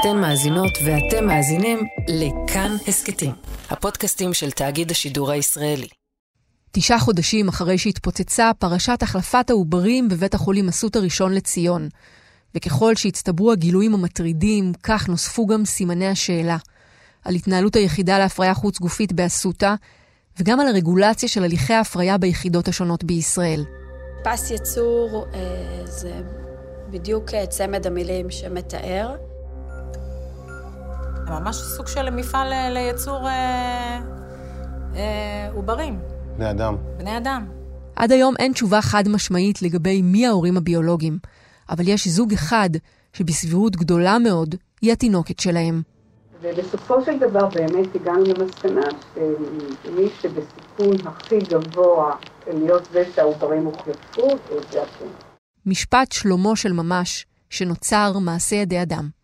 אתן מאזינות ואתם מאזינים לכאן הסכתים, הפודקאסטים של תאגיד השידור הישראלי. תשעה חודשים אחרי שהתפוצצה פרשת החלפת העוברים בבית החולים אסותא ראשון לציון. וככל שהצטברו הגילויים המטרידים, כך נוספו גם סימני השאלה. על התנהלות היחידה להפריה חוץ גופית באסותא, וגם על הרגולציה של הליכי ההפריה ביחידות השונות בישראל. פס ייצור אה, זה בדיוק אה, צמד המילים שמתאר. זה ממש סוג של מפעל אה, לייצור אה, אה, עוברים. בני אדם. בני אדם. עד היום אין תשובה חד משמעית לגבי מי ההורים הביולוגיים, אבל יש זוג אחד שבסבירות גדולה מאוד היא התינוקת שלהם. ובסופו של דבר באמת הגענו למסקנה שמי שבסיכון הכי גבוה להיות זה שהעוברים הוחלפו, זה אתם. משפט שלמה של ממש, שנוצר מעשה ידי אדם.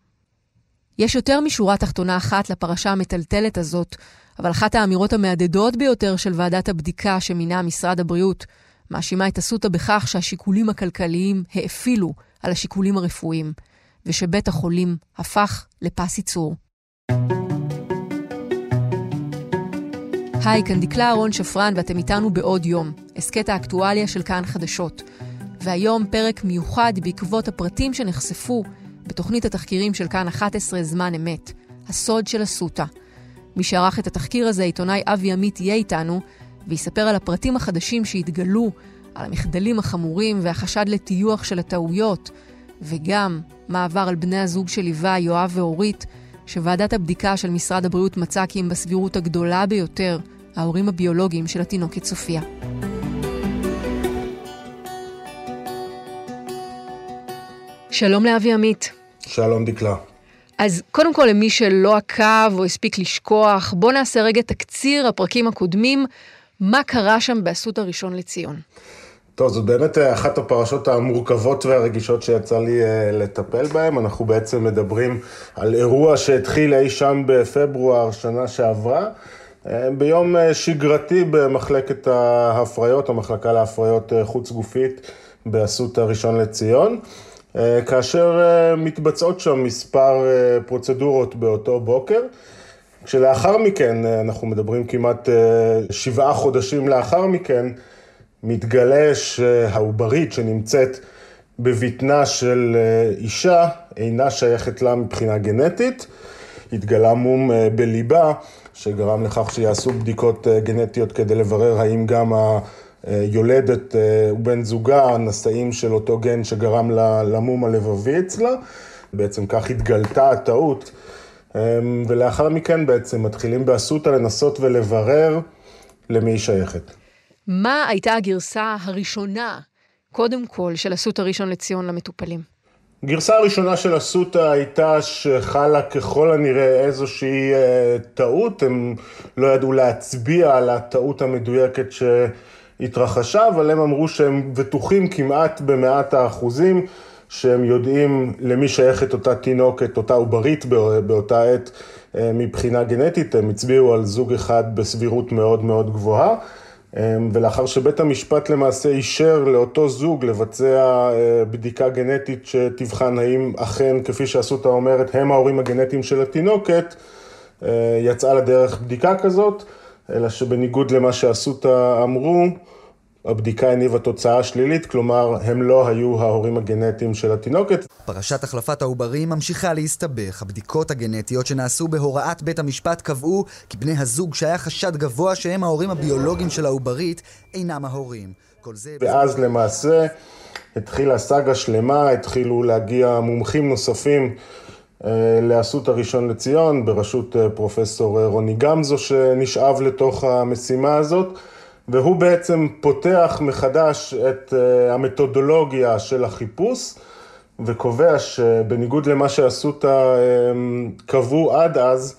יש יותר משורה תחתונה אחת לפרשה המטלטלת הזאת, אבל אחת האמירות המהדהדות ביותר של ועדת הבדיקה שמינה משרד הבריאות, מאשימה את אסותא בכך שהשיקולים הכלכליים האפילו על השיקולים הרפואיים, ושבית החולים הפך לפס ייצור. היי, כאן דקלה אהרון שפרן ואתם איתנו בעוד יום, הסכת האקטואליה של כאן חדשות. והיום פרק מיוחד בעקבות הפרטים שנחשפו בתוכנית התחקירים של כאן 11 זמן אמת, הסוד של אסותא. מי שערך את התחקיר הזה, עיתונאי אבי עמית, יהיה איתנו, ויספר על הפרטים החדשים שהתגלו, על המחדלים החמורים והחשד לטיוח של הטעויות, וגם מה עבר על בני הזוג שליווה, יואב ואורית, שוועדת הבדיקה של משרד הבריאות מצאה כי הם בסבירות הגדולה ביותר ההורים הביולוגיים של התינוקת סופיה. שלום לאבי עמית. שלום דקלה. אז קודם כל, למי שלא עקב או הספיק לשכוח, בוא נעשה רגע תקציר הפרקים הקודמים, מה קרה שם באסותא ראשון לציון. טוב, זאת באמת אה, אחת הפרשות המורכבות והרגישות שיצא לי אה, לטפל בהן. אנחנו בעצם מדברים על אירוע שהתחיל אי שם בפברואר שנה שעברה, אה, ביום שגרתי במחלקת ההפריות, המחלקה להפריות חוץ גופית באסותא ראשון לציון. כאשר מתבצעות שם מספר פרוצדורות באותו בוקר. כשלאחר מכן, אנחנו מדברים כמעט שבעה חודשים לאחר מכן, מתגלה שהעוברית שנמצאת בבטנה של אה, אישה אינה שייכת לה מבחינה גנטית. התגלה מום אה, בליבה, שגרם לכך שיעשו בדיקות אה, גנטיות כדי לברר האם גם היולדת ובן זוגה הנשאים של אותו גן שגרם למום הלבבי אצלה. בעצם כך התגלתה הטעות. ולאחר מכן בעצם מתחילים באסותא לנסות ולברר למי היא שייכת. מה הייתה הגרסה הראשונה, קודם כל, של אסותא ראשון לציון למטופלים? גרסה הראשונה של אסותא הייתה שחלה ככל הנראה איזושהי אה, טעות, הם לא ידעו להצביע על הטעות המדויקת שהתרחשה, אבל הם אמרו שהם בטוחים כמעט במאת האחוזים, שהם יודעים למי שייכת אותה תינוקת, אותה עוברית באותה עת אה, מבחינה גנטית, הם הצביעו על זוג אחד בסבירות מאוד מאוד גבוהה. אמ, ולאחר שבית המשפט למעשה אישר לאותו זוג לבצע אה, בדיקה גנטית שתבחן האם אכן, כפי שאסותא אומרת, הם ההורים הגנטיים של התינוקת, אה, יצאה לדרך בדיקה כזאת, אלא שבניגוד למה שאסותא אמרו, הבדיקה הניבה תוצאה שלילית, כלומר, הם לא היו ההורים הגנטיים של התינוקת. פרשת החלפת העוברים ממשיכה להסתבך. הבדיקות הגנטיות שנעשו בהוראת בית המשפט קבעו כי בני הזוג שהיה חשד גבוה שהם ההורים הביולוגיים של העוברית, אינם ההורים. כל זה... ואז למעשה התחילה סאגה שלמה, התחילו להגיע מומחים נוספים. אה, לאסותא ראשון לציון, בראשות אה, פרופסור אה, רוני גמזו שנשאב לתוך המשימה הזאת. והוא בעצם פותח מחדש את המתודולוגיה של החיפוש, וקובע שבניגוד למה שאסותא קבעו עד אז,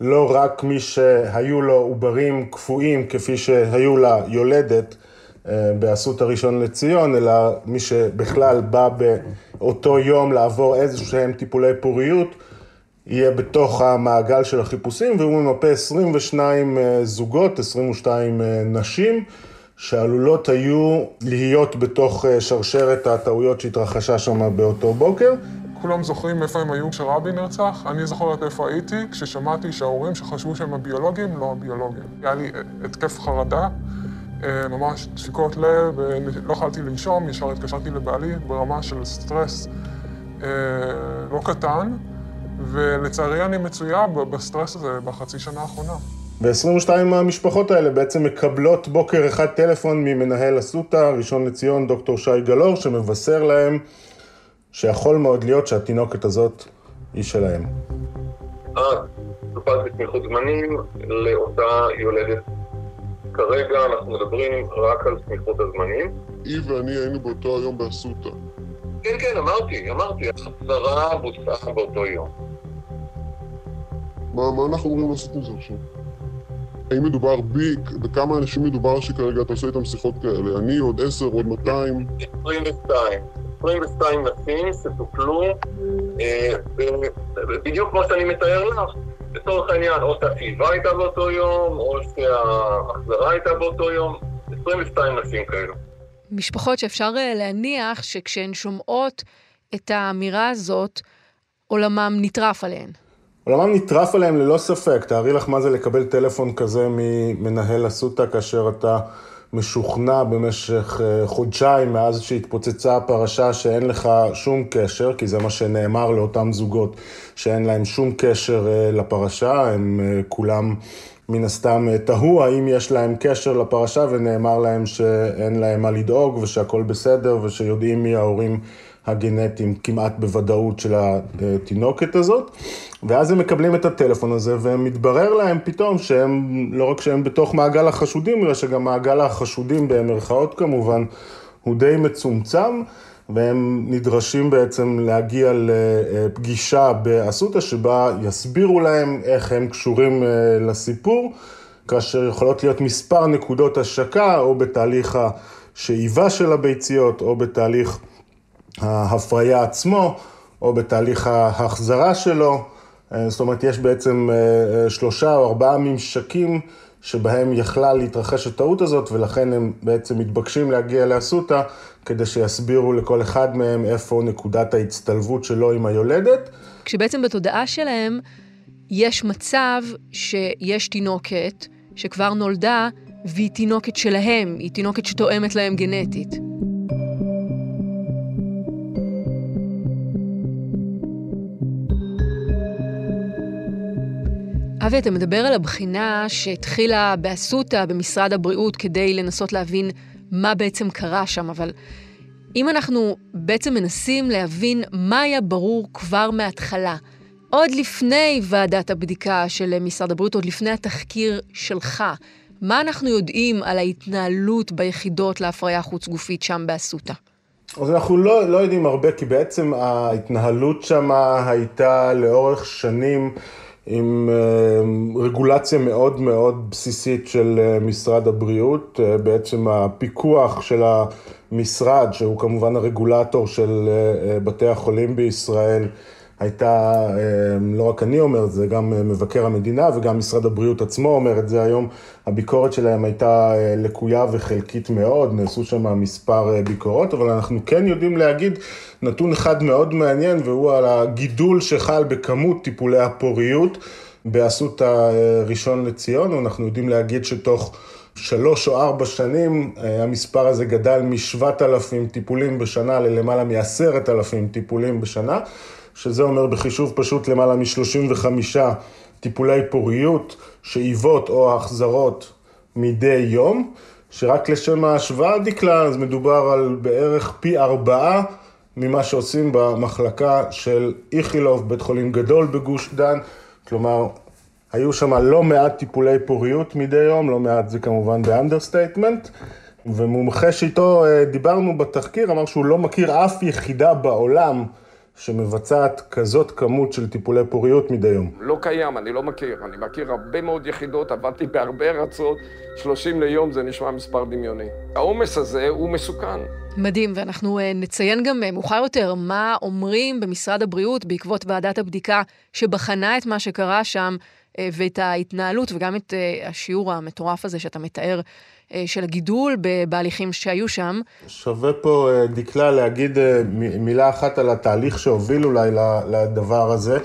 לא רק מי שהיו לו עוברים קפואים כפי שהיו לה יולדת באסותא ראשון לציון, אלא מי שבכלל בא באותו יום לעבור איזה שהם טיפולי פוריות, יהיה בתוך המעגל של החיפושים, והוא ממפה 22 אה, זוגות, 22 אה, נשים, שעלולות היו להיות בתוך אה, שרשרת הטעויות שהתרחשה שם באותו בוקר. כולם זוכרים איפה הם היו כשרבין נרצח? אני זוכר את איפה הייתי כששמעתי שההורים שחשבו שהם הביולוגים, לא הביולוגים. היה לי התקף חרדה, אה, ממש דפיקות לב, לא יכולתי לנשום, ישר התקשרתי לבעלי ברמה של סטרס אה, לא קטן, ולצערי אני מצויה בסטרס הזה בחצי שנה האחרונה. ו-22 מהמשפחות האלה בעצם מקבלות בוקר אחד טלפון ממנהל אסותא, ראשון לציון, דוקטור שי גלאור, שמבשר להם שיכול מאוד להיות שהתינוקת הזאת היא שלהם. אה, טופל בתמיכות זמנים לאותה יולדת. כרגע אנחנו מדברים רק על תמיכות הזמנים. היא ואני היינו באותו היום באסותא. כן, כן, אמרתי, אמרתי, החזרה בוצעה באותו יום. מה, מה אנחנו אמורים לעשות עם זה עכשיו? האם מדובר בי, בכמה אנשים מדובר שכרגע אתה עושה איתם שיחות כאלה? אני, עוד עשר, עוד מאתיים? 22. 22 נשים שטופלו אה, בדיוק כמו שאני מתאר לך. לצורך העניין, או שהשאיבה הייתה באותו יום, או שההחזרה הייתה באותו יום. 22 נשים כאלו. משפחות שאפשר אה, להניח שכשהן שומעות את האמירה הזאת, עולמם נטרף עליהן. עולמם נטרף עליהם ללא ספק. תארי לך מה זה לקבל טלפון כזה ממנהל אסותא כאשר אתה משוכנע במשך אה, חודשיים מאז שהתפוצצה הפרשה שאין לך שום קשר, כי זה מה שנאמר לאותם זוגות, שאין להם שום קשר אה, לפרשה, הם אה, כולם מן הסתם תהו האם יש להם קשר לפרשה ונאמר להם שאין להם מה לדאוג ושהכול בסדר ושיודעים מי ההורים הגנטיים כמעט בוודאות של התינוקת הזאת. ואז הם מקבלים את הטלפון הזה, ומתברר להם פתאום שהם, לא רק שהם בתוך מעגל החשודים, אלא שגם מעגל החשודים במרכאות כמובן, הוא די מצומצם, והם נדרשים בעצם להגיע לפגישה באסותא, שבה יסבירו להם איך הם קשורים אה, לסיפור, כאשר יכולות להיות מספר נקודות השקה, או בתהליך השאיבה של הביציות, או בתהליך ההפריה עצמו, או בתהליך ההחזרה שלו. אה, זאת אומרת, יש בעצם אה, אה, שלושה או ארבעה ממשקים שבהם יכלה להתרחש הטעות הזאת, ולכן הם בעצם מתבקשים להגיע לאסותא, כדי שיסבירו לכל אחד מהם איפה נקודת ההצטלבות שלו עם היולדת. כשבעצם בתודעה שלהם יש מצב שיש תינוקת שכבר נולדה, והיא תינוקת שלהם, היא תינוקת שתואמת להם גנטית. אבי, אתה מדבר על הבחינה שהתחילה באסותא, במשרד הבריאות, כדי לנסות להבין מה בעצם קרה שם, אבל אם אנחנו בעצם מנסים להבין מה היה ברור כבר מההתחלה, עוד לפני ועדת הבדיקה של משרד הבריאות, עוד לפני התחקיר שלך, מה אנחנו יודעים על ההתנהלות ביחידות להפריה חוץ-גופית שם באסותא? אז אנחנו לא, לא יודעים הרבה, כי בעצם ההתנהלות שם הייתה לאורך שנים עם אה, רגולציה מאוד מאוד בסיסית של אה, משרד הבריאות, אה, בעצם הפיקוח של המשרד, שהוא כמובן הרגולטור של בתי החולים בישראל, הייתה, לא רק אני אומר את זה, גם מבקר המדינה וגם משרד הבריאות עצמו אומר את זה היום, הביקורת שלהם הייתה לקויה וחלקית מאוד, נעשו שם מספר ביקורות, אבל אנחנו כן יודעים להגיד נתון אחד מאוד מעניין, והוא על הגידול שחל בכמות טיפולי הפוריות באסותא ראשון לציון, אנחנו יודעים להגיד שתוך שלוש או ארבע שנים המספר הזה גדל משבעת אלפים טיפולים בשנה ללמעלה מעשרת אלפים טיפולים בשנה. שזה אומר בחישוב פשוט למעלה מ-35 טיפולי פוריות, שאיבות או החזרות מדי יום, שרק לשם ההשוואה דקלה, אז מדובר על בערך פי ארבעה ממה שעושים במחלקה של איכילוב, בית חולים גדול בגוש דן, כלומר, היו שם לא מעט טיפולי פוריות מדי יום, לא מעט זה כמובן ב understatement, ומומחה שאיתו אה, דיברנו בתחקיר אמר שהוא לא מכיר אף יחידה בעולם שמבצעת כזאת כמות של טיפולי פוריות מדי יום? לא קיים, אני לא מכיר. אני מכיר הרבה מאוד יחידות, עבדתי בהרבה ארצות, 30 ליום זה נשמע מספר דמיוני. העומס הזה הוא מסוכן. מדהים, ואנחנו uh, נציין גם uh, מאוחר יותר מה אומרים במשרד הבריאות בעקבות ועדת הבדיקה שבחנה את מה שקרה שם, ואת ההתנהלות וגם את השיעור המטורף הזה שאתה מתאר של הגידול בהליכים שהיו שם. שווה פה, דקלה, להגיד מילה אחת על התהליך שהוביל אולי לדבר הזה,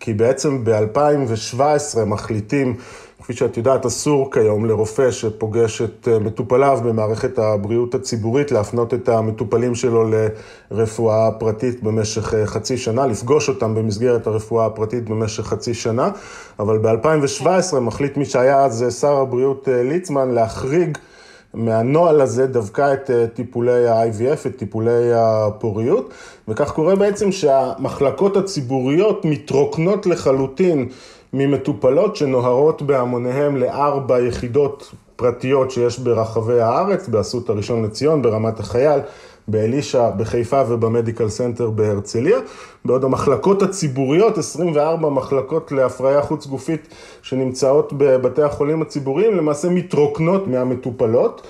כי בעצם ב-2017 מחליטים כפי שאת יודעת, אסור כיום לרופא שפוגש את אה, מטופליו במערכת הבריאות הציבורית להפנות את המטופלים שלו לרפואה פרטית במשך אה, חצי שנה, לפגוש אותם במסגרת הרפואה הפרטית במשך חצי שנה, אבל ב-2017 מחליט מי שהיה אז שר הבריאות אה, ליצמן להחריג מהנוהל הזה דווקא את טיפולי ה-IVF, את טיפולי הפוריות, וכך קורה בעצם שהמחלקות הציבוריות מתרוקנות לחלוטין ממטופלות שנוהרות בהמוניהם לארבע יחידות פרטיות שיש ברחבי הארץ, באסותא ראשון לציון, ברמת החייל, באלישע, בחיפה וב Medical Center בהרצליה, בעוד המחלקות הציבוריות, 24 מחלקות להפריה חוץ גופית שנמצאות בבתי החולים הציבוריים, למעשה מתרוקנות מהמטופלות,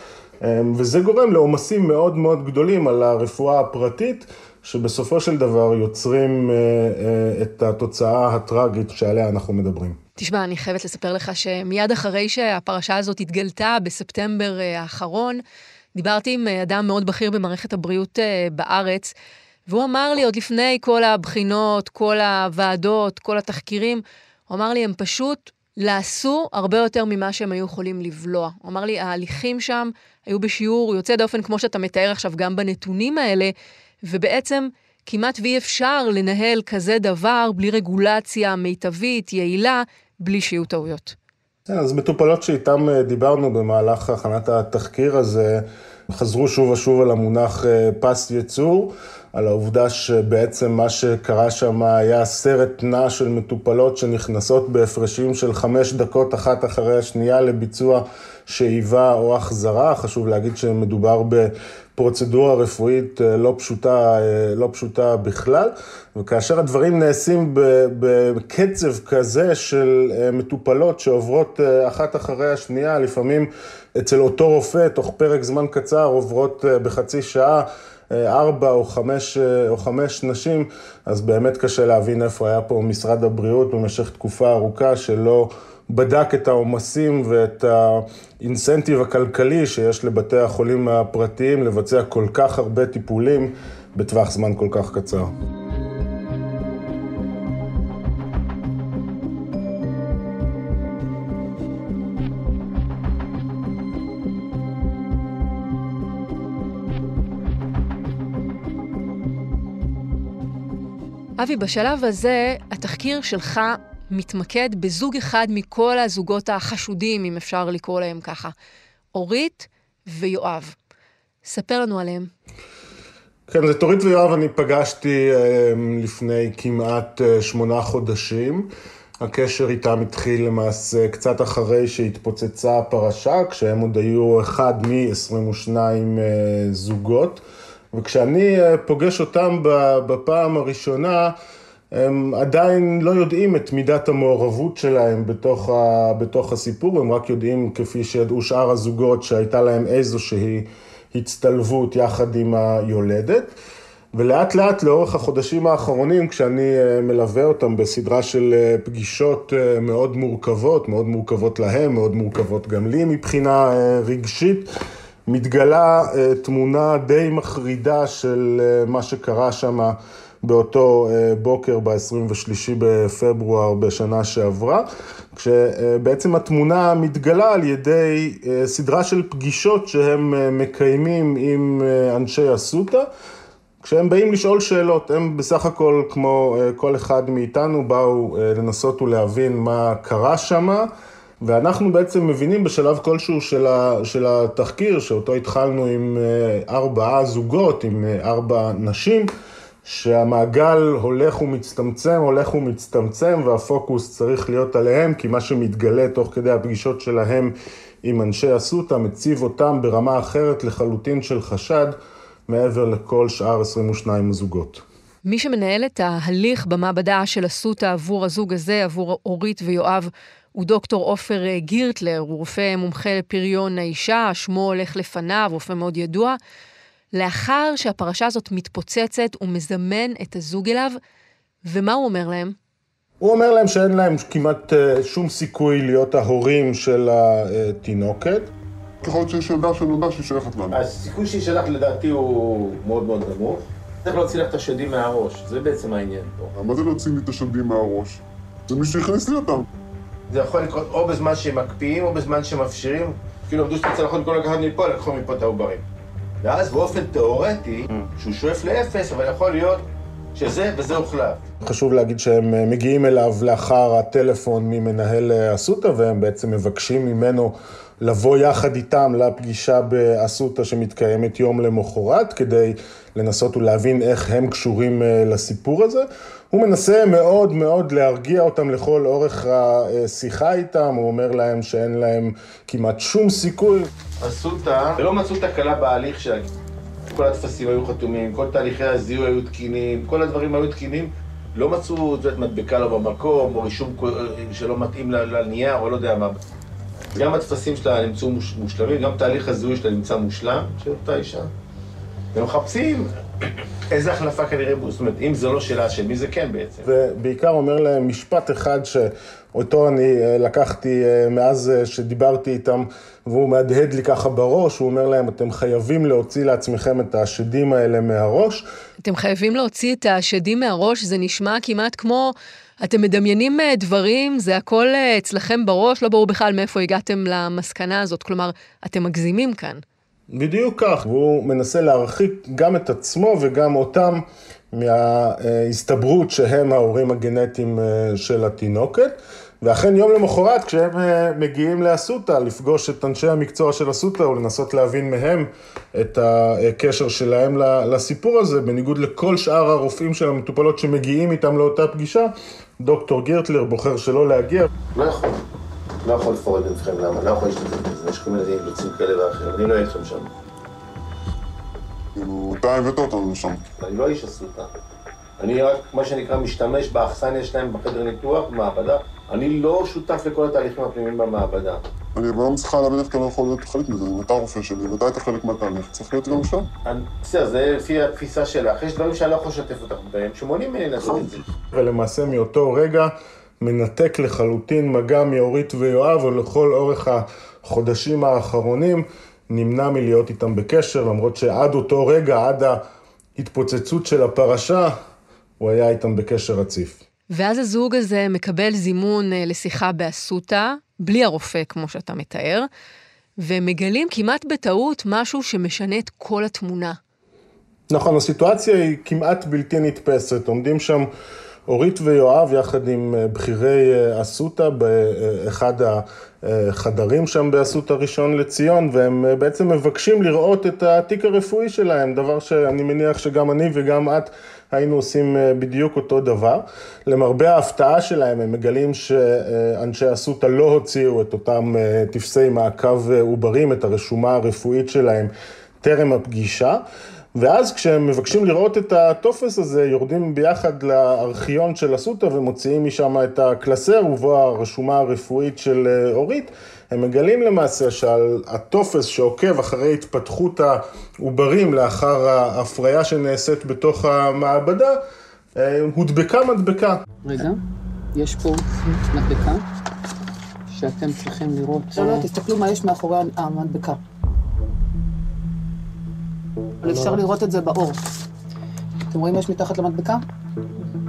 וזה גורם לעומסים מאוד מאוד גדולים על הרפואה הפרטית. שבסופו של דבר יוצרים אה, אה, את התוצאה הטראגית שעליה אנחנו מדברים. תשמע, אני חייבת לספר לך שמיד אחרי שהפרשה הזאת התגלתה בספטמבר אה, האחרון, דיברתי עם אדם מאוד בכיר במערכת הבריאות בארץ, והוא אמר לי עוד לפני כל הבחינות, כל הוועדות, כל התחקירים, הוא אמר לי, הם פשוט לעשו הרבה יותר ממה שהם היו יכולים לבלוע. הוא אמר לי, ההליכים שם היו בשיעור יוצא דופן, כמו שאתה מתאר עכשיו, גם בנתונים האלה, ובעצם כמעט ואי אפשר לנהל כזה דבר בלי רגולציה מיטבית, יעילה, בלי שיהיו טעויות. אז מטופלות שאיתן אה, דיברנו במהלך הכנת התחקיר הזה, חזרו שוב ושוב על המונח אה, פס ייצור, על העובדה שבעצם מה שקרה שם היה סרט נע של מטופלות שנכנסות בהפרשים של חמש דקות אחת אחרי השנייה לביצוע שאיבה או החזרה. חשוב להגיד שמדובר פרוצדורה רפואית אה, לא פשוטה, אה, לא פשוטה בכלל, וכאשר הדברים נעשים בקצב כזה של אה, מטופלות שעוברות אחת אחרי השנייה, לפעמים אצל אותו רופא, תוך פרק זמן קצר, עוברות בחצי שעה. ארבע או חמש, או חמש נשים, אז באמת קשה להבין איפה היה פה משרד הבריאות במשך תקופה ארוכה שלא בדק את העומסים ואת האינסנטיב הכלכלי שיש לבתי החולים הפרטיים לבצע כל כך הרבה טיפולים בטווח זמן כל כך קצר. אבי, בשלב הזה, התחקיר שלך מתמקד בזוג אחד מכל הזוגות החשודים, אם אפשר לקרוא להם ככה, אורית ויואב. ספר לנו עליהם. כן, את אורית ויואב אני פגשתי אמ, לפני כמעט אה, שמונה חודשים. הקשר איתם התחיל למעשה קצת אחרי שהתפוצצה הפרשה, כשהם עוד היו אחד מ-22 אה, זוגות. וכשאני אה, פוגש אותם בפעם הראשונה, הם עדיין לא יודעים את מידת המעורבות שלהם בתוך, ה, בתוך הסיפור, הם רק יודעים, כפי שידעו שאר הזוגות, שהייתה להם איזושהי הצטלבות יחד עם היולדת. ולאט לאט לאורך החודשים האחרונים, כשאני אה, מלווה אותם בסדרה של אה, פגישות מאוד מורכבות, מאוד מורכבות להם, מאוד מורכבות גם לי מבחינה רגשית, מתגלה תמונה די מחרידה של מה שקרה שם. באותו אה, בוקר ב-23 בפברואר בשנה שעברה, כשבעצם התמונה מתגלה על ידי אה, סדרה של פגישות שהם אה, מקיימים עם אנשי אסותא. כשהם באים לשאול שאלות, הם בסך הכל, כמו כל אחד מאיתנו, באו לנסות ולהבין מה קרה שם, ואנחנו בעצם מבינים בשלב כלשהו של, ה, של התחקיר, שאותו התחלנו עם ארבעה זוגות, עם ארבע נשים, שהמעגל הולך ומצטמצם, הולך ומצטמצם, והפוקוס צריך להיות עליהם, כי מה שמתגלה תוך כדי הפגישות שלהם עם אנשי אסותא, מציב אותם ברמה אחרת לחלוטין של חשד, מעבר לכל שאר 22 הזוגות. מי שמנהל את ההליך במעבדה של אסותא עבור הזוג הזה, עבור אורית ויואב, הוא דוקטור עופר גירטלר, הוא רופא מומחה לפריון האישה, שמו הולך לפניו, רופא מאוד ידוע. לאחר שהפרשה הזאת מתפוצצת, הוא מזמן את הזוג אליו, ומה הוא אומר להם? הוא אומר להם שאין להם כמעט אה, שום סיכוי להיות ההורים של התינוקת. להיות שיש ילדה שנודע שהיא שייכת לנו. הסיכוי שהיא שלך לדעתי הוא מאוד מאוד נמוך. צריך להוציא לך את השדים מהראש, זה בעצם העניין פה. מה זה להוציא לי את השדים מהראש? זה מי שהכניס לי אותם. זה יכול לקרות או בזמן שהם מקפיאים או בזמן שמפשירים. כאילו עמדו שתי צלחות במקום לקחת מפה, לקחו מפה את העוברים. ואז באופן תיאורטי, שהוא שואף לאפס, אבל יכול להיות שזה וזה הוחלף. חשוב להגיד שהם אה, מגיעים אליו לאחר הטלפון ממנהל אה, אסותא, והם בעצם מבקשים ממנו לבוא יחד איתם לפגישה באסותא שמתקיימת יום למחרת, כדי לנסות ולהבין איך הם קשורים אה, לסיפור הזה. הוא מנסה מאוד מאוד להרגיע אותם לכל אורך השיחה איתם, הוא אומר להם שאין להם כמעט שום סיכוי. אסותא, ולא מצאו תקלה בהליך שלה. כל הטפסים היו חתומים, כל תהליכי הזיהוי היו תקינים, כל הדברים היו תקינים. לא מצאו, את יודעת, מדבקה לא במקום, או רישום שלא מתאים לנייר, או לא יודע מה. גם הטפסים שלה נמצאו מושלמים, גם תהליך הזיהוי שלה נמצא מושלם, של אותה אישה. והם מחפשים איזה החלפה כנראה, זאת אומרת, אם זה לא שאלה של מי זה כן בעצם. ובעיקר אומר להם משפט אחד שאותו אני אה, לקחתי אה, מאז אה, שדיברתי איתם, והוא מהדהד לי ככה בראש, הוא אומר להם, אתם חייבים להוציא לעצמכם את השדים האלה מהראש. אתם חייבים להוציא את השדים מהראש, זה נשמע כמעט כמו... אתם מדמיינים דברים, זה הכל אצלכם בראש, לא ברור בכלל מאיפה הגעתם למסקנה הזאת, כלומר, אתם מגזימים כאן. בדיוק כך, והוא מנסה להרחיק גם את עצמו וגם אותם מההסתברות שהם ההורים הגנטיים אה, של התינוקת. ואכן יום למחרת כשהם אה, מגיעים לאסותא לפגוש את אנשי המקצוע של אסותא ולנסות להבין מהם את הקשר שלהם לסיפור הזה, בניגוד לכל שאר הרופאים של המטופלות שמגיעים איתם לאותה פגישה, דוקטור גירטלר בוחר שלא להגיע. לא יכול. לא יכול לפרט בפניכם למה, לא יכול להשתתף בזה, יש כל מיני אילוצים כאלה ואחרים, אני לא אהיה איתכם שם. כאילו, אתה הבאת אותנו לשם. אני לא איש אסותא. אני רק, מה שנקרא, משתמש באכסניה שלהם בחדר ניתוח, במעבדה. אני לא שותף לכל התהליכים הפנימיים במעבדה. אני לא מצליחה להבין איך אתה לא יכול להיות חלק מזה, אם אתה רופא שלי ואתה היית חלק מהתהליך, צריך להיות גם שם. בסדר, זה לפי התפיסה שלך. יש דברים שאני לא יכול לשתף אותך בהם, שמונעים ממני לעשות את זה. ולמעשה מאותו רגע... מנתק לחלוטין מגע מאורית ויואב, ולכל אורך החודשים האחרונים נמנע מלהיות איתם בקשר, למרות שעד אותו רגע, עד ההתפוצצות של הפרשה, הוא היה איתם בקשר רציף. ואז הזוג הזה מקבל זימון אה, לשיחה באסותא, בלי הרופא, כמו שאתה מתאר, ומגלים כמעט בטעות משהו שמשנה את כל התמונה. נכון, הסיטואציה היא כמעט בלתי נתפסת. עומדים שם אורית ויואב, יחד עם אה, בכירי אה, אסותא, באחד החדרים שם באסותא ראשון לציון, והם בעצם מבקשים לראות את התיק הרפואי שלהם, דבר שאני מניח שגם אני וגם את היינו עושים בדיוק אותו דבר. למרבה ההפתעה שלהם, הם מגלים שאנשי אסותא לא הוציאו את אותם טפסי מעקב עוברים, את הרשומה הרפואית שלהם טרם הפגישה. ואז כשהם מבקשים לראות את הטופס הזה, יורדים ביחד לארכיון של אסותא ומוציאים משם את הקלסר ובו הרשומה הרפואית של אה, אורית, הם מגלים למעשה שעל הטופס שעוקב אחרי התפתחות העוברים לאחר ההפריה שנעשית בתוך המעבדה, אה, הודבקה מדבקה. רגע, יש פה מדבקה שאתם צריכים לראות. לא, לא, תסתכלו מה יש מאחורי המדבקה. אבל אפשר לראות את זה באור. אתם רואים מה יש מתחת למדבקה?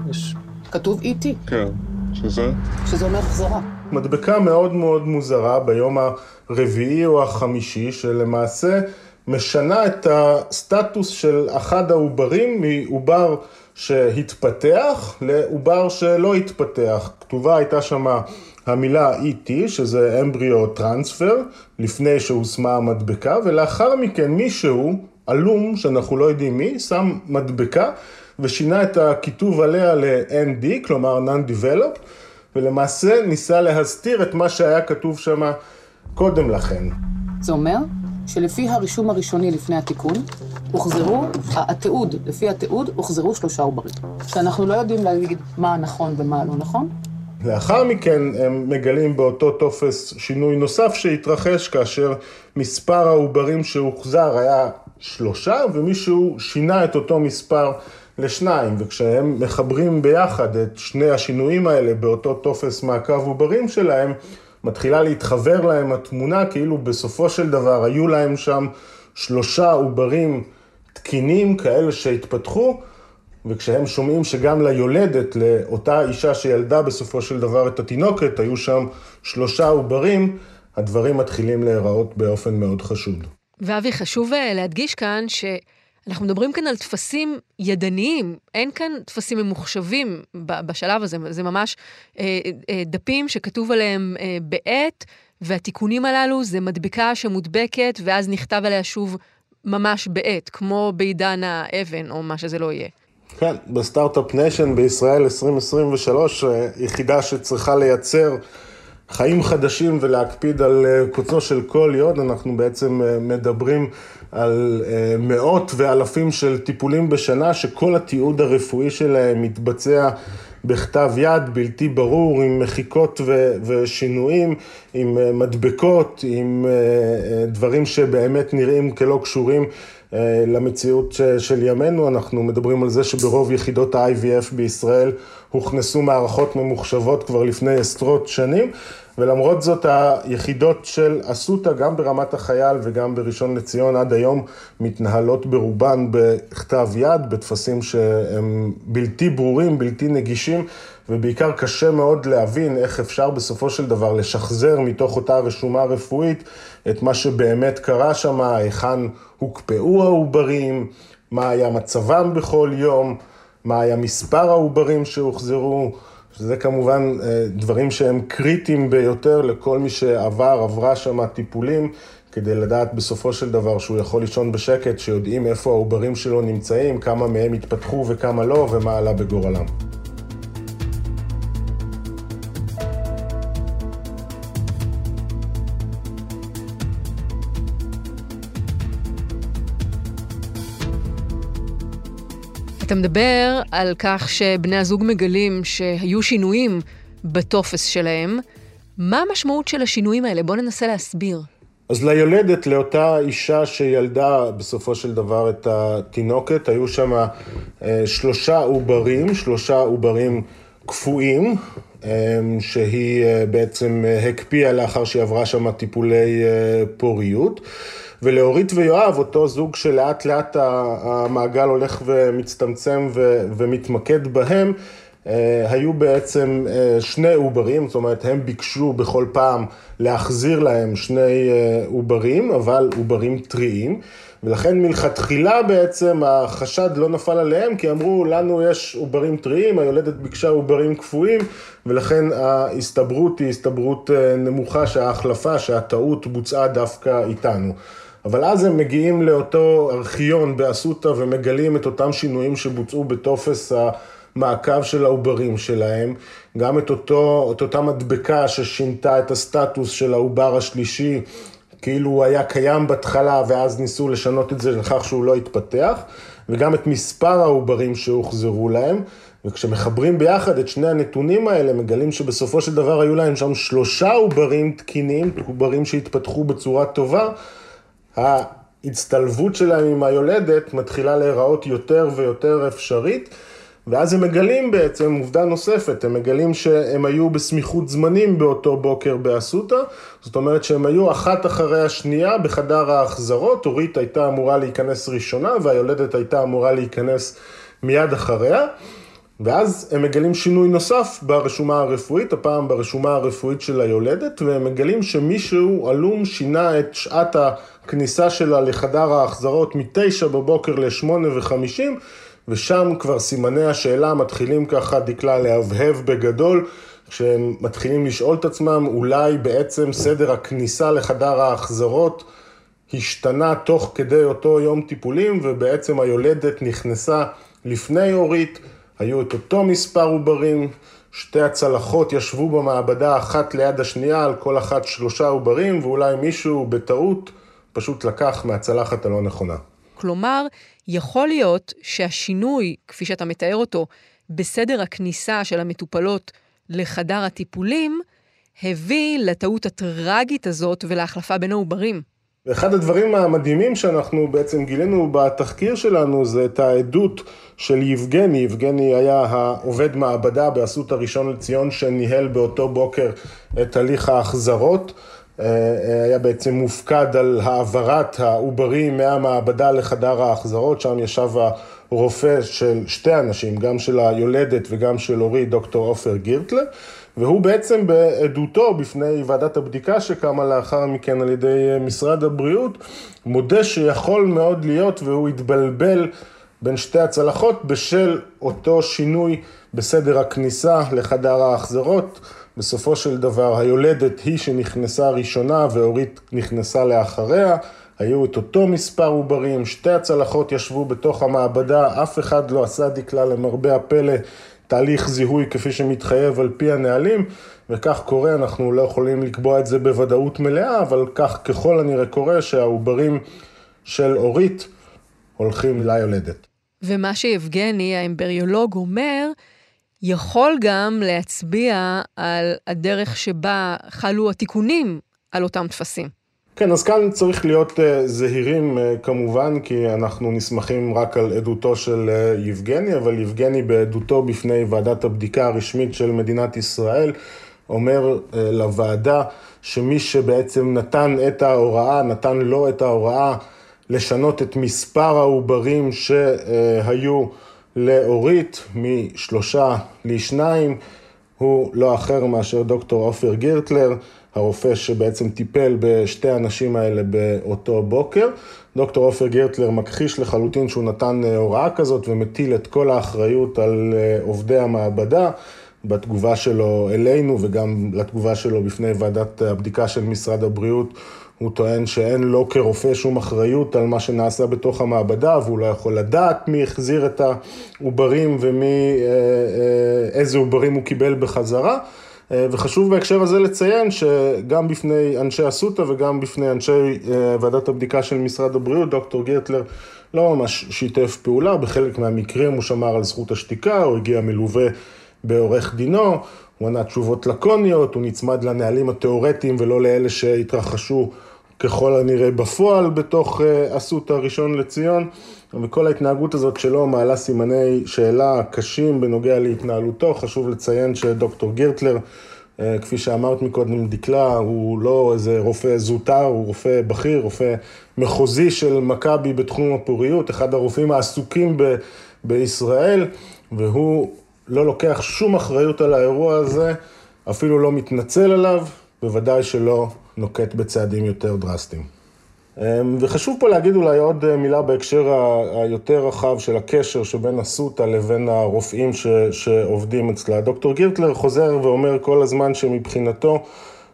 יש. כתוב E.T. כן, שזה? שזה אומר חזרה. מדבקה מאוד מאוד מוזרה ביום הרביעי או החמישי, שלמעשה משנה את הסטטוס של אחד העוברים מעובר שהתפתח לעובר שלא התפתח. כתובה הייתה שמה המילה ET, שזה אמבריו טרנספר, לפני שהושמה המדבקה, ולאחר מכן מישהו עלום, שאנחנו לא יודעים מי, שם מדבקה ושינה את הכיתוב עליה ל-ND, כלומר Non-Developed, ולמעשה ניסה להסתיר את מה שהיה כתוב שם קודם לכן. זה אומר שלפי הרישום הראשוני לפני התיקון, הוחזרו, התיעוד, לפי התיעוד, הוחזרו שלושה עוברים. שאנחנו לא יודעים להגיד מה נכון ומה לא נכון. לאחר מכן הם מגלים באותו טופס שינוי נוסף שהתרחש כאשר מספר העוברים שהוחזר היה שלושה, ומישהו שינה את אותו מספר לשניים, וכשהם מחברים ביחד את שני השינויים האלה באותו טופס מעקב עוברים שלהם, מתחילה להתחבר להם התמונה כאילו בסופו של דבר היו להם שם שלושה עוברים תקינים כאלה שהתפתחו, וכשהם שומעים שגם ליולדת, לאותה אישה שילדה בסופו של דבר את התינוקת, היו שם שלושה עוברים, הדברים מתחילים להיראות באופן מאוד חשוד. ואבי, חשוב אה, להדגיש כאן שאנחנו מדברים כאן על טפסים ידניים, אין כאן טפסים ממוחשבים בשלב הזה, זה ממש אה, אה, דפים שכתוב עליהם בעט, והתיקונים הללו זה מדבקה שמודבקת, ואז נכתב עליה שוב ממש בעט, כמו בעידן האבן, או מה שזה לא יהיה. כן, ב start-up nation בישראל 2023, יחידה שצריכה לייצר חיים חדשים ולהקפיד על אה, קוצו של כל יוד, אנחנו בעצם אה, מדברים על אה, מאות ואלפים של טיפולים בשנה, שכל התיעוד הרפואי שלהם מתבצע בכתב יד בלתי ברור, עם מחיקות ו- ושינויים, עם מדבקות, עם דברים שבאמת נראים כלא קשורים למציאות של ימינו. אנחנו מדברים על זה שברוב יחידות ה-IVF בישראל הוכנסו מערכות ממוחשבות כבר לפני עשרות שנים, ולמרות זאת היחידות של אסותא, גם ברמת החייל וגם בראשון לציון עד היום, מתנהלות ברובן בכתב יד, בטפסים שהם בלתי ברורים, בלתי נגישים, ובעיקר קשה מאוד להבין איך אפשר בסופו של דבר לשחזר מתוך אותה רשומה רפואית את מה שבאמת קרה שם, היכן הוקפאו העוברים, מה היה מצבם בכל יום, מה היה מספר העוברים שהוחזרו. שזה כמובן אה, דברים שהם קריטיים ביותר לכל מי שעבר, עברה שם טיפולים, כדי לדעת בסופו של דבר שהוא יכול לישון בשקט, שיודעים איפה העוברים שלו נמצאים, כמה מהם התפתחו וכמה לא, ומה עלה בגורלם. אתה מדבר על כך שבני הזוג מגלים שהיו שינויים בטופס שלהם. מה המשמעות של השינויים האלה? בואו ננסה להסביר. אז ליולדת, לאותה אישה שילדה בסופו של דבר את התינוקת, היו שם אה, שלושה עוברים, שלושה עוברים קפואים, אה, שהיא אה, בעצם הקפיאה לאחר שהיא עברה שם טיפולי פוריות. ולאורית ויואב, אותו זוג שלאט לאט המעגל הולך ומצטמצם ומתמקד בהם, אה, היו בעצם אה, שני עוברים, זאת אומרת, הם ביקשו בכל פעם להחזיר להם שני אה, עוברים, אבל עוברים טריים. ולכן מלכתחילה בעצם החשד לא נפל עליהם, כי אמרו, לנו יש עוברים טריים, היולדת ביקשה עוברים קפואים, ולכן ההסתברות היא הסתברות נמוכה שההחלפה, שהטעות בוצעה דווקא איתנו. אבל אז הם מגיעים לאותו ארכיון באסותא ומגלים את אותם שינויים שבוצעו בטופס המעקב של העוברים שלהם, גם את, אותו, את אותה מדבקה ששינתה את הסטטוס של העובר השלישי, כאילו הוא היה קיים בהתחלה ואז ניסו לשנות את זה לכך שהוא לא התפתח, וגם את מספר העוברים שהוחזרו להם. וכשמחברים ביחד את שני הנתונים האלה, מגלים שבסופו של דבר היו להם שם שלושה עוברים תקינים, עוברים שהתפתחו בצורה טובה, ההצטלבות שלהם עם היולדת מתחילה להיראות יותר ויותר אפשרית, ואז הם מגלים בעצם עובדה נוספת, הם מגלים שהם היו בסמיכות זמנים באותו בוקר באסותא, זאת אומרת שהם היו אחת אחרי השנייה בחדר ההחזרות, אורית הייתה אמורה להיכנס ראשונה והיולדת הייתה אמורה להיכנס מיד אחריה. ואז הם מגלים שינוי נוסף ברשומה הרפואית, הפעם ברשומה הרפואית של היולדת, והם מגלים שמישהו עלום שינה את שעת הכניסה שלה לחדר ההחזרות מתשע בבוקר לשמונה וחמישים, ושם כבר סימני השאלה מתחילים ככה דקלה להבהב בגדול, כשהם מתחילים לשאול את עצמם אולי בעצם סדר הכניסה לחדר ההחזרות השתנה תוך כדי אותו יום טיפולים, ובעצם היולדת נכנסה לפני אורית. היו את אותו מספר עוברים, שתי הצלחות ישבו במעבדה אחת ליד השנייה, על כל אחת שלושה עוברים, ואולי מישהו בטעות פשוט לקח מהצלחת הלא נכונה. כלומר, יכול להיות שהשינוי, כפי שאתה מתאר אותו, בסדר הכניסה של המטופלות לחדר הטיפולים, הביא לטעות הטראגית הזאת ולהחלפה בין העוברים. ואחד הדברים המדהימים שאנחנו בעצם גילינו בתחקיר שלנו זה את העדות של יבגני. יבגני היה העובד מעבדה באסות הראשון לציון שניהל באותו בוקר את הליך ההחזרות. אה, אה, היה בעצם מופקד על העברת העוברים מהמעבדה לחדר ההחזרות, שם ישב הרופא של שתי אנשים, גם של היולדת וגם של אורי, דוקטור עופר גירטלר. והוא בעצם בעדותו בפני ועדת הבדיקה שקמה לאחר מכן על ידי אה, משרד הבריאות, מודה שיכול מאוד להיות והוא התבלבל בין שתי הצלחות בשל אותו שינוי בסדר הכניסה לחדר ההחזרות. בסופו של דבר היולדת היא שנכנסה ראשונה ואורית נכנסה לאחריה. היו את אותו מספר עוברים, שתי הצלחות ישבו בתוך המעבדה, אף אחד לא עשה דקלה למרבה הפלא תהליך זיהוי כפי שמתחייב על פי הנהלים, וכך קורה, אנחנו לא יכולים לקבוע את זה בוודאות מלאה, אבל כך ככל הנראה קורה שהעוברים של אורית הולכים ליולדת. ומה שיבגני, האמבריולוג, אומר, יכול גם להצביע על הדרך שבה חלו התיקונים על אותם טפסים. כן, אז כאן צריך להיות uh, זהירים uh, כמובן, כי אנחנו נסמכים רק על עדותו של uh, יבגני, אבל יבגני בעדותו בפני ועדת הבדיקה הרשמית של מדינת ישראל, אומר לוועדה שמי שבעצם נתן את ההוראה, נתן לו את ההוראה לשנות את מספר העוברים שהיו לאורית משלושה לשניים, הוא לא אחר מאשר דוקטור עופר גירטלר. הרופא שבעצם טיפל בשתי הנשים האלה באותו בוקר. דוקטור עופר גרטלר מכחיש לחלוטין שהוא נתן אה, הוראה כזאת ומטיל את כל האחריות על אה, עובדי המעבדה. בתגובה שלו אלינו וגם לתגובה שלו בפני ועדת הבדיקה של משרד הבריאות, הוא טוען שאין לו כרופא שום אחריות על מה שנעשה בתוך המעבדה והוא לא יכול לדעת מי החזיר את העוברים ומי, אה, עוברים הוא קיבל בחזרה. אה, וחשוב בהקשר הזה לציין שגם בפני אנשי אסותא וגם בפני אנשי אה, ועדת הבדיקה של משרד הבריאות, דוקטור גרטלר לא ממש שיתף פעולה, בחלק מהמקרים הוא שמר על זכות השתיקה, הוא הגיע מלווה בעורך דינו, הוא ענה תשובות לקוניות, הוא נצמד לנהלים התיאורטיים ולא לאלה שהתרחשו ככל הנראה בפועל בתוך אה, אסותא ראשון לציון. וכל ההתנהגות הזאת שלו מעלה סימני שאלה קשים בנוגע להתנהלותו. חשוב לציין שדוקטור גירטלר, אה, כפי שאמרת מקודם, דקלה, הוא לא איזה רופא זוטר, הוא רופא בכיר, רופא מחוזי של מכבי בתחום הפוריות, אחד הרופאים העסוקים ב- בישראל, והוא לא לוקח שום אחריות על האירוע הזה, אפילו לא מתנצל עליו, בוודאי שלא נוקט בצעדים יותר דרסטיים. אמ, וחשוב פה להגיד אולי עוד אה, מילה בהקשר היותר רחב של הקשר שבין אסותא לבין הרופאים ש, שעובדים אצלה. דוקטור גירטלר חוזר ואומר כל הזמן שמבחינתו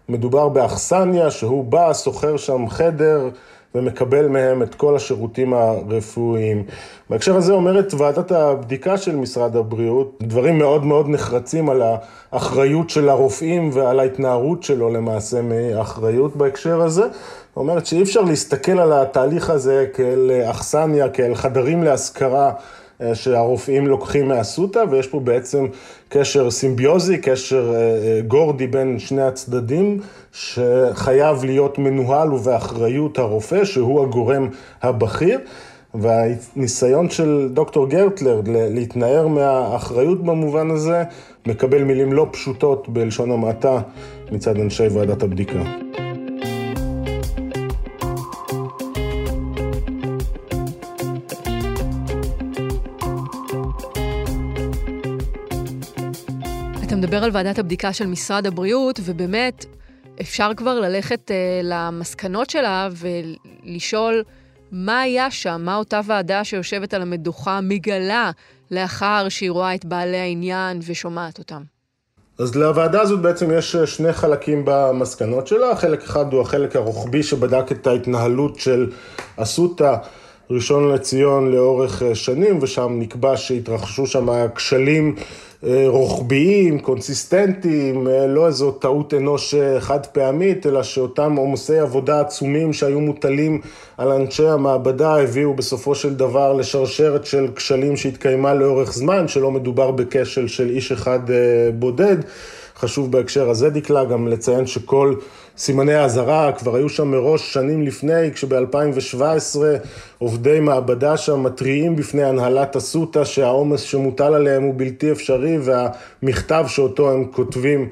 מדובר באכסניה, שהוא בא, שוכר שם חדר ומקבל מהם את כל השירותים הרפואיים. בהקשר הזה אומרת ועדת הבדיקה של משרד הבריאות דברים מאוד מאוד נחרצים על האחריות של הרופאים ועל ההתנערות שלו למעשה מאחריות בהקשר הזה. אומרת שאי אפשר להסתכל על התהליך הזה כאל אכסניה, כאל חדרים להשכרה אה, שהרופאים לוקחים מאסותא, ויש פה בעצם קשר סימביוזי, קשר אה, אה, גורדי בין שני הצדדים, שחייב להיות מנוהל ובאחריות הרופא, שהוא הגורם הבכיר. והניסיון של דוקטור גרטלר להתנער מהאחריות במובן הזה, מקבל מילים לא פשוטות בלשון המעטה מצד אנשי ועדת הבדיקה. מדבר על ועדת הבדיקה של משרד הבריאות, ובאמת, אפשר כבר ללכת uh, למסקנות שלה ולשאול מה היה שם, מה אותה ועדה שיושבת על המדוכה מגלה לאחר שהיא רואה את בעלי העניין ושומעת אותם. אז לוועדה הזאת בעצם יש אה, שני חלקים במסקנות שלה. חלק אחד הוא החלק הרוחבי שבדק את ההתנהלות של אסותא ראשון לציון לאורך אה, שנים, ושם נקבע שהתרחשו שם כשלים אה, רוחביים, קונסיסטנטיים, אה, לא איזו טעות אנוש חד פעמית, אלא שאותם עומסי עבודה עצומים שהיו מוטלים על אנשי המעבדה הביאו בסופו של דבר לשרשרת של כשלים שהתקיימה לאורך זמן, שלא מדובר בכשל של איש אחד בודד. חשוב בהקשר הזה, דקלה, גם לציין שכל סימני האזהרה כבר היו שם מראש שנים לפני, כשב-2017 עובדי מעבדה שם מתריעים בפני הנהלת אסותא שהעומס שמוטל עליהם הוא בלתי אפשרי והמכתב שאותו הם כותבים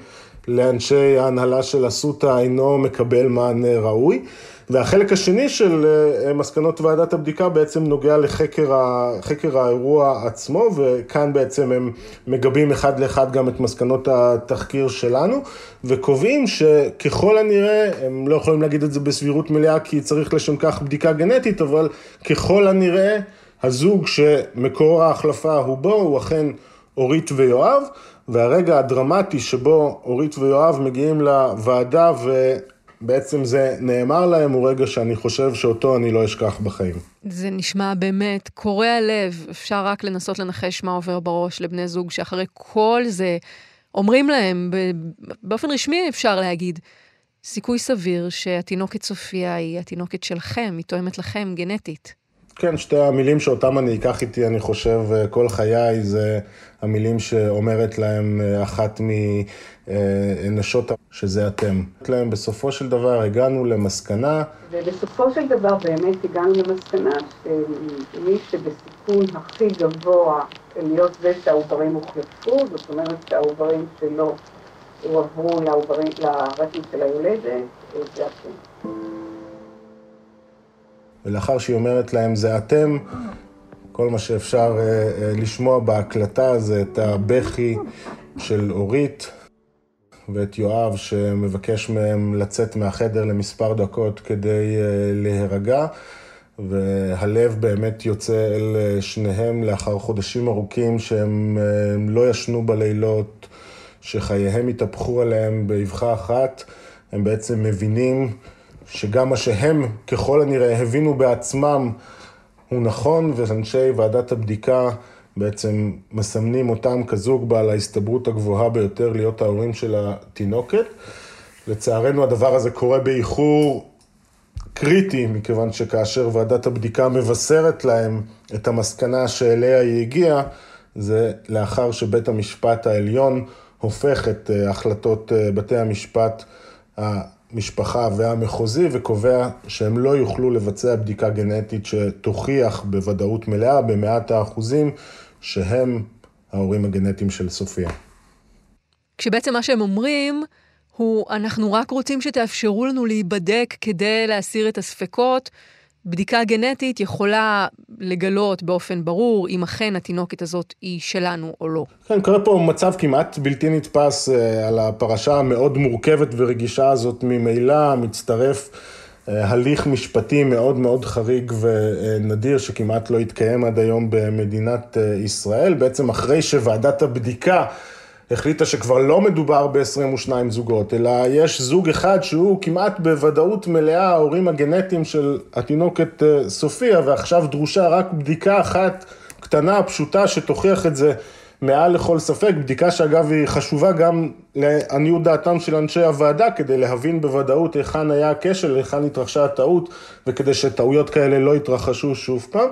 לאנשי ההנהלה של אסותא אינו מקבל מענה ראוי. והחלק השני של אה, מסקנות ועדת הבדיקה בעצם נוגע לחקר האירוע עצמו, וכאן בעצם הם מגבים אחד לאחד גם את מסקנות התחקיר שלנו, וקובעים שככל הנראה, הם לא יכולים להגיד את זה בסבירות מלאה כי צריך לשם כך בדיקה גנטית, אבל ככל הנראה הזוג שמקור ההחלפה הוא בו הוא אכן אורית ויואב, והרגע הדרמטי שבו אורית ויואב מגיעים לוועדה ו... בעצם זה נאמר להם, הוא רגע שאני חושב שאותו אני לא אשכח בחיים. זה נשמע באמת קורע לב, אפשר רק לנסות לנחש מה עובר בראש לבני זוג שאחרי כל זה אומרים להם, באופן רשמי אפשר להגיד, סיכוי סביר שהתינוקת סופיה היא התינוקת שלכם, היא תואמת לכם גנטית. כן, שתי המילים שאותם אני אקח איתי, אני חושב, כל חיי, זה המילים שאומרת להם אה, אחת מנשות, שזה אתם. להם בסופו של דבר הגענו למסקנה. ובסופו של דבר באמת הגענו למסקנה שמי שבסיכון הכי גבוה להיות זה שהעוברים הוחלפו, זאת אומרת שהעוברים שלו הועברו לרקם של היולדת, זה אתם. ולאחר שהיא אומרת להם זה אתם, כל מה שאפשר אה, אה, לשמוע בהקלטה זה את הבכי של אורית ואת יואב שמבקש מהם לצאת מהחדר למספר דקות כדי אה, להירגע. והלב באמת יוצא אל שניהם לאחר חודשים ארוכים שהם לא ישנו בלילות, שחייהם התהפכו עליהם באבחה אחת. הם בעצם מבינים שגם מה שהם ככל הנראה הבינו בעצמם הוא נכון, ואנשי ועדת הבדיקה בעצם מסמנים אותם כזוג בעל ההסתברות הגבוהה ביותר להיות ההורים של התינוקת. לצערנו הדבר הזה קורה באיחור קריטי, מכיוון שכאשר ועדת הבדיקה מבשרת להם את המסקנה שאליה היא הגיעה, זה לאחר שבית המשפט העליון הופך את אה, החלטות אה, בתי המשפט המשפחה והמחוזי וקובע שהם לא יוכלו לבצע בדיקה גנטית שתוכיח בוודאות מלאה, במאת האחוזים, שהם ההורים הגנטיים של סופיה. כשבעצם מה שהם אומרים הוא, אנחנו רק רוצים שתאפשרו לנו להיבדק כדי להסיר את הספקות. בדיקה גנטית יכולה לגלות באופן ברור אם אכן התינוקת הזאת היא שלנו או לא. כן, קורה פה מצב כמעט בלתי נתפס אה, על הפרשה המאוד מורכבת ורגישה הזאת ממילא מצטרף אה, הליך משפטי מאוד מאוד חריג ונדיר שכמעט לא התקיים עד היום במדינת אה, ישראל. בעצם אחרי שוועדת הבדיקה החליטה שכבר לא מדובר ב-22 זוגות, אלא יש זוג אחד שהוא כמעט בוודאות מלאה ההורים הגנטיים של התינוקת אה, סופיה, ועכשיו דרושה רק בדיקה אחת קטנה, פשוטה, שתוכיח את זה מעל לכל ספק, בדיקה שאגב היא חשובה גם לעניות דעתם של אנשי הוועדה, כדי להבין בוודאות היכן היה הכשל, היכן התרחשה הטעות, וכדי שטעויות כאלה לא יתרחשו שוב פעם.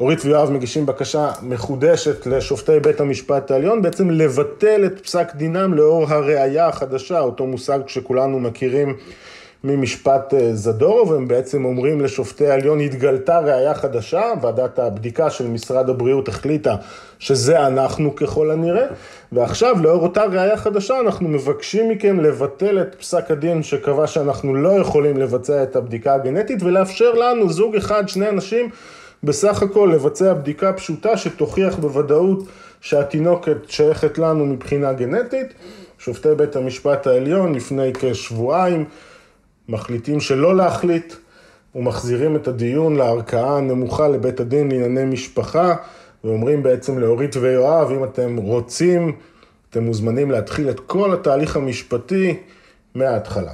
אורית ויואב מגישים בקשה מחודשת לשופטי בית המשפט העליון, בעצם לבטל את פסק דינם לאור הראייה החדשה, אותו מושג שכולנו מכירים ממשפט אה, זדורוב, הם בעצם אומרים לשופטי העליון, התגלתה ראייה חדשה, ועדת הבדיקה של משרד הבריאות החליטה שזה אנחנו ככל הנראה, ועכשיו לאור אותה ראייה חדשה אנחנו מבקשים מכם לבטל את פסק הדין שקבע שאנחנו לא יכולים לבצע את הבדיקה הגנטית ולאפשר לנו, זוג אחד, שני אנשים, בסך הכל לבצע בדיקה פשוטה שתוכיח בוודאות שהתינוקת שייכת לנו מבחינה גנטית. שופטי בית המשפט העליון לפני כשבועיים מחליטים שלא להחליט ומחזירים את הדיון לערכאה הנמוכה לבית הדין לענייני משפחה ואומרים בעצם לאורית ויואב, אם אתם רוצים, אתם מוזמנים להתחיל את כל התהליך המשפטי מההתחלה.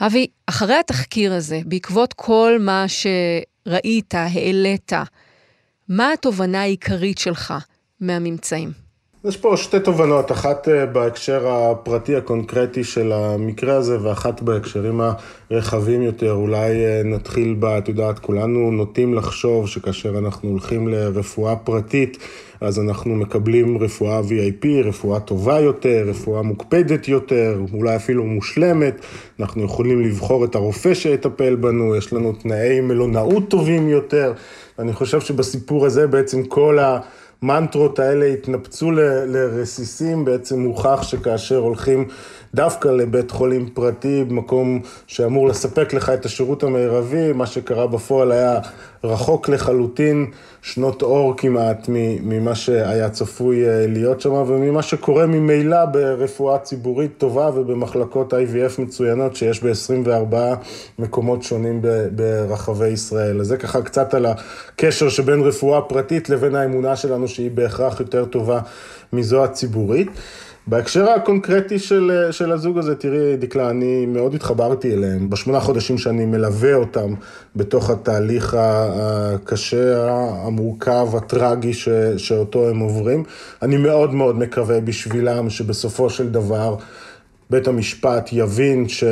אבי, אחרי התחקיר הזה, בעקבות כל מה שראית, העלית, מה התובנה העיקרית שלך מהממצאים? יש פה שתי תובנות, אחת אה, בהקשר הפרטי הקונקרטי של המקרה הזה, ואחת בהקשרים הרחבים יותר. אולי אה, נתחיל בה, את יודעת, כולנו נוטים לחשוב שכאשר אנחנו הולכים לרפואה פרטית, אז אנחנו מקבלים רפואה VIP, רפואה טובה יותר, רפואה מוקפדת יותר, אולי אפילו מושלמת. אנחנו יכולים לבחור את הרופא שיטפל בנו, יש לנו תנאי מלונאות טובים יותר. אני חושב שבסיפור הזה בעצם כל ה... המנטרות האלה התנפצו לרסיסים, בעצם הוכח שכאשר הולכים דווקא לבית חולים פרטי, במקום שאמור לספק לך את השירות המרבי, מה שקרה בפועל היה רחוק לחלוטין, שנות אור כמעט ממה שהיה צפוי אה, להיות שם, וממה שקורה ממילא ברפואה ציבורית טובה ובמחלקות IVF מצוינות שיש ב-24 מקומות שונים ברחבי ישראל. אז זה ככה קצת על הקשר שבין רפואה פרטית לבין האמונה שלנו שהיא בהכרח יותר טובה מזו הציבורית. בהקשר הקונקרטי של, של הזוג הזה, תראי, דקלה, אני מאוד התחברתי אליהם. בשמונה חודשים שאני מלווה אותם בתוך התהליך הקשה, המורכב, הטרגי ש, שאותו הם עוברים, אני מאוד מאוד מקווה בשבילם שבסופו של דבר בית המשפט יבין ש...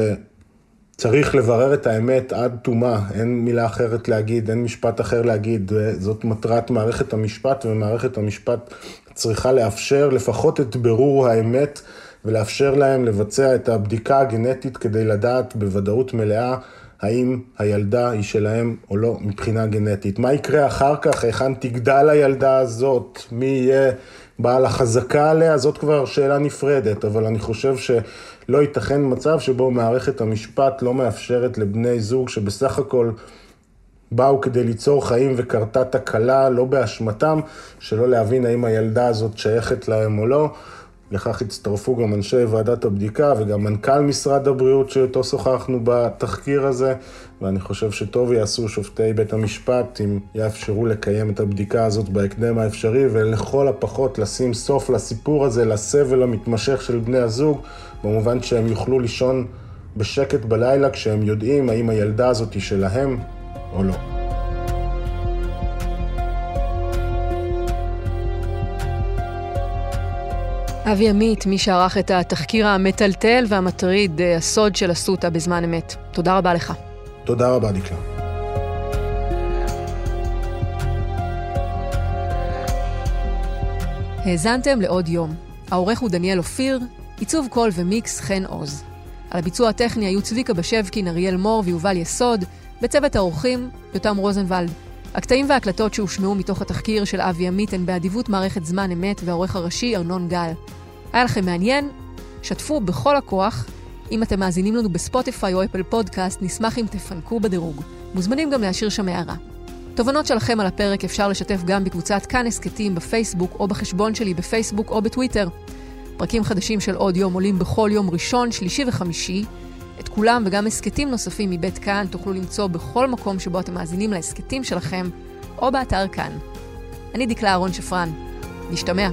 צריך לברר את האמת עד תומה, אין מילה אחרת להגיד, אין משפט אחר להגיד, זאת מטרת מערכת המשפט, ומערכת המשפט צריכה לאפשר לפחות את ברור האמת ולאפשר להם לבצע את הבדיקה הגנטית כדי לדעת בוודאות מלאה האם הילדה היא שלהם או לא מבחינה גנטית. מה יקרה אחר כך, היכן תגדל הילדה הזאת, מי יהיה בעל החזקה עליה, זאת כבר שאלה נפרדת, אבל אני חושב שלא ייתכן מצב שבו מערכת המשפט לא מאפשרת לבני זוג שבסך הכל באו כדי ליצור חיים וקרתה תקלה, לא באשמתם, שלא להבין האם הילדה הזאת שייכת להם או לא. לכך הצטרפו גם אנשי ועדת הבדיקה וגם מנכ"ל משרד הבריאות שאיתו שוחחנו בתחקיר הזה, ואני חושב שטוב יעשו שופטי בית המשפט אם יאפשרו לקיים את הבדיקה הזאת בהקדם האפשרי, ולכל הפחות לשים סוף לסיפור הזה, לסבל המתמשך של בני הזוג, במובן שהם יוכלו לישון בשקט בלילה כשהם יודעים האם הילדה הזאת היא שלהם או לא. אבי עמית, מי שערך את התחקיר המטלטל והמטריד, אה, הסוד של אסותא בזמן אמת. תודה רבה לך. תודה רבה, דקלה. האזנתם לעוד יום. העורך הוא דניאל אופיר, עיצוב קול ומיקס חן עוז. על הביצוע הטכני היו צביקה בשבקין, אריאל מור ויובל יסוד, בצוות האורחים, יותם רוזנבלד. הקטעים וההקלטות שהושמעו מתוך התחקיר של אבי עמית הן באדיבות מערכת זמן אמת והעורך הראשי ארנון גל. היה לכם מעניין? שתפו בכל הכוח. אם אתם מאזינים לנו בספוטיפיי או אפל פודקאסט, נשמח אם תפנקו בדירוג. מוזמנים גם להשאיר שם הערה. תובנות שלכם על הפרק אפשר לשתף גם בקבוצת כאן הסכתים בפייסבוק או בחשבון שלי בפייסבוק או בטוויטר. פרקים חדשים של עוד יום עולים בכל יום ראשון, שלישי וחמישי. את כולם וגם הסכתים נוספים מבית כאן תוכלו למצוא בכל מקום שבו אתם מאזינים להסכתים שלכם, או באתר כאן. אני דקלה אהרון שפרן. נשתמע.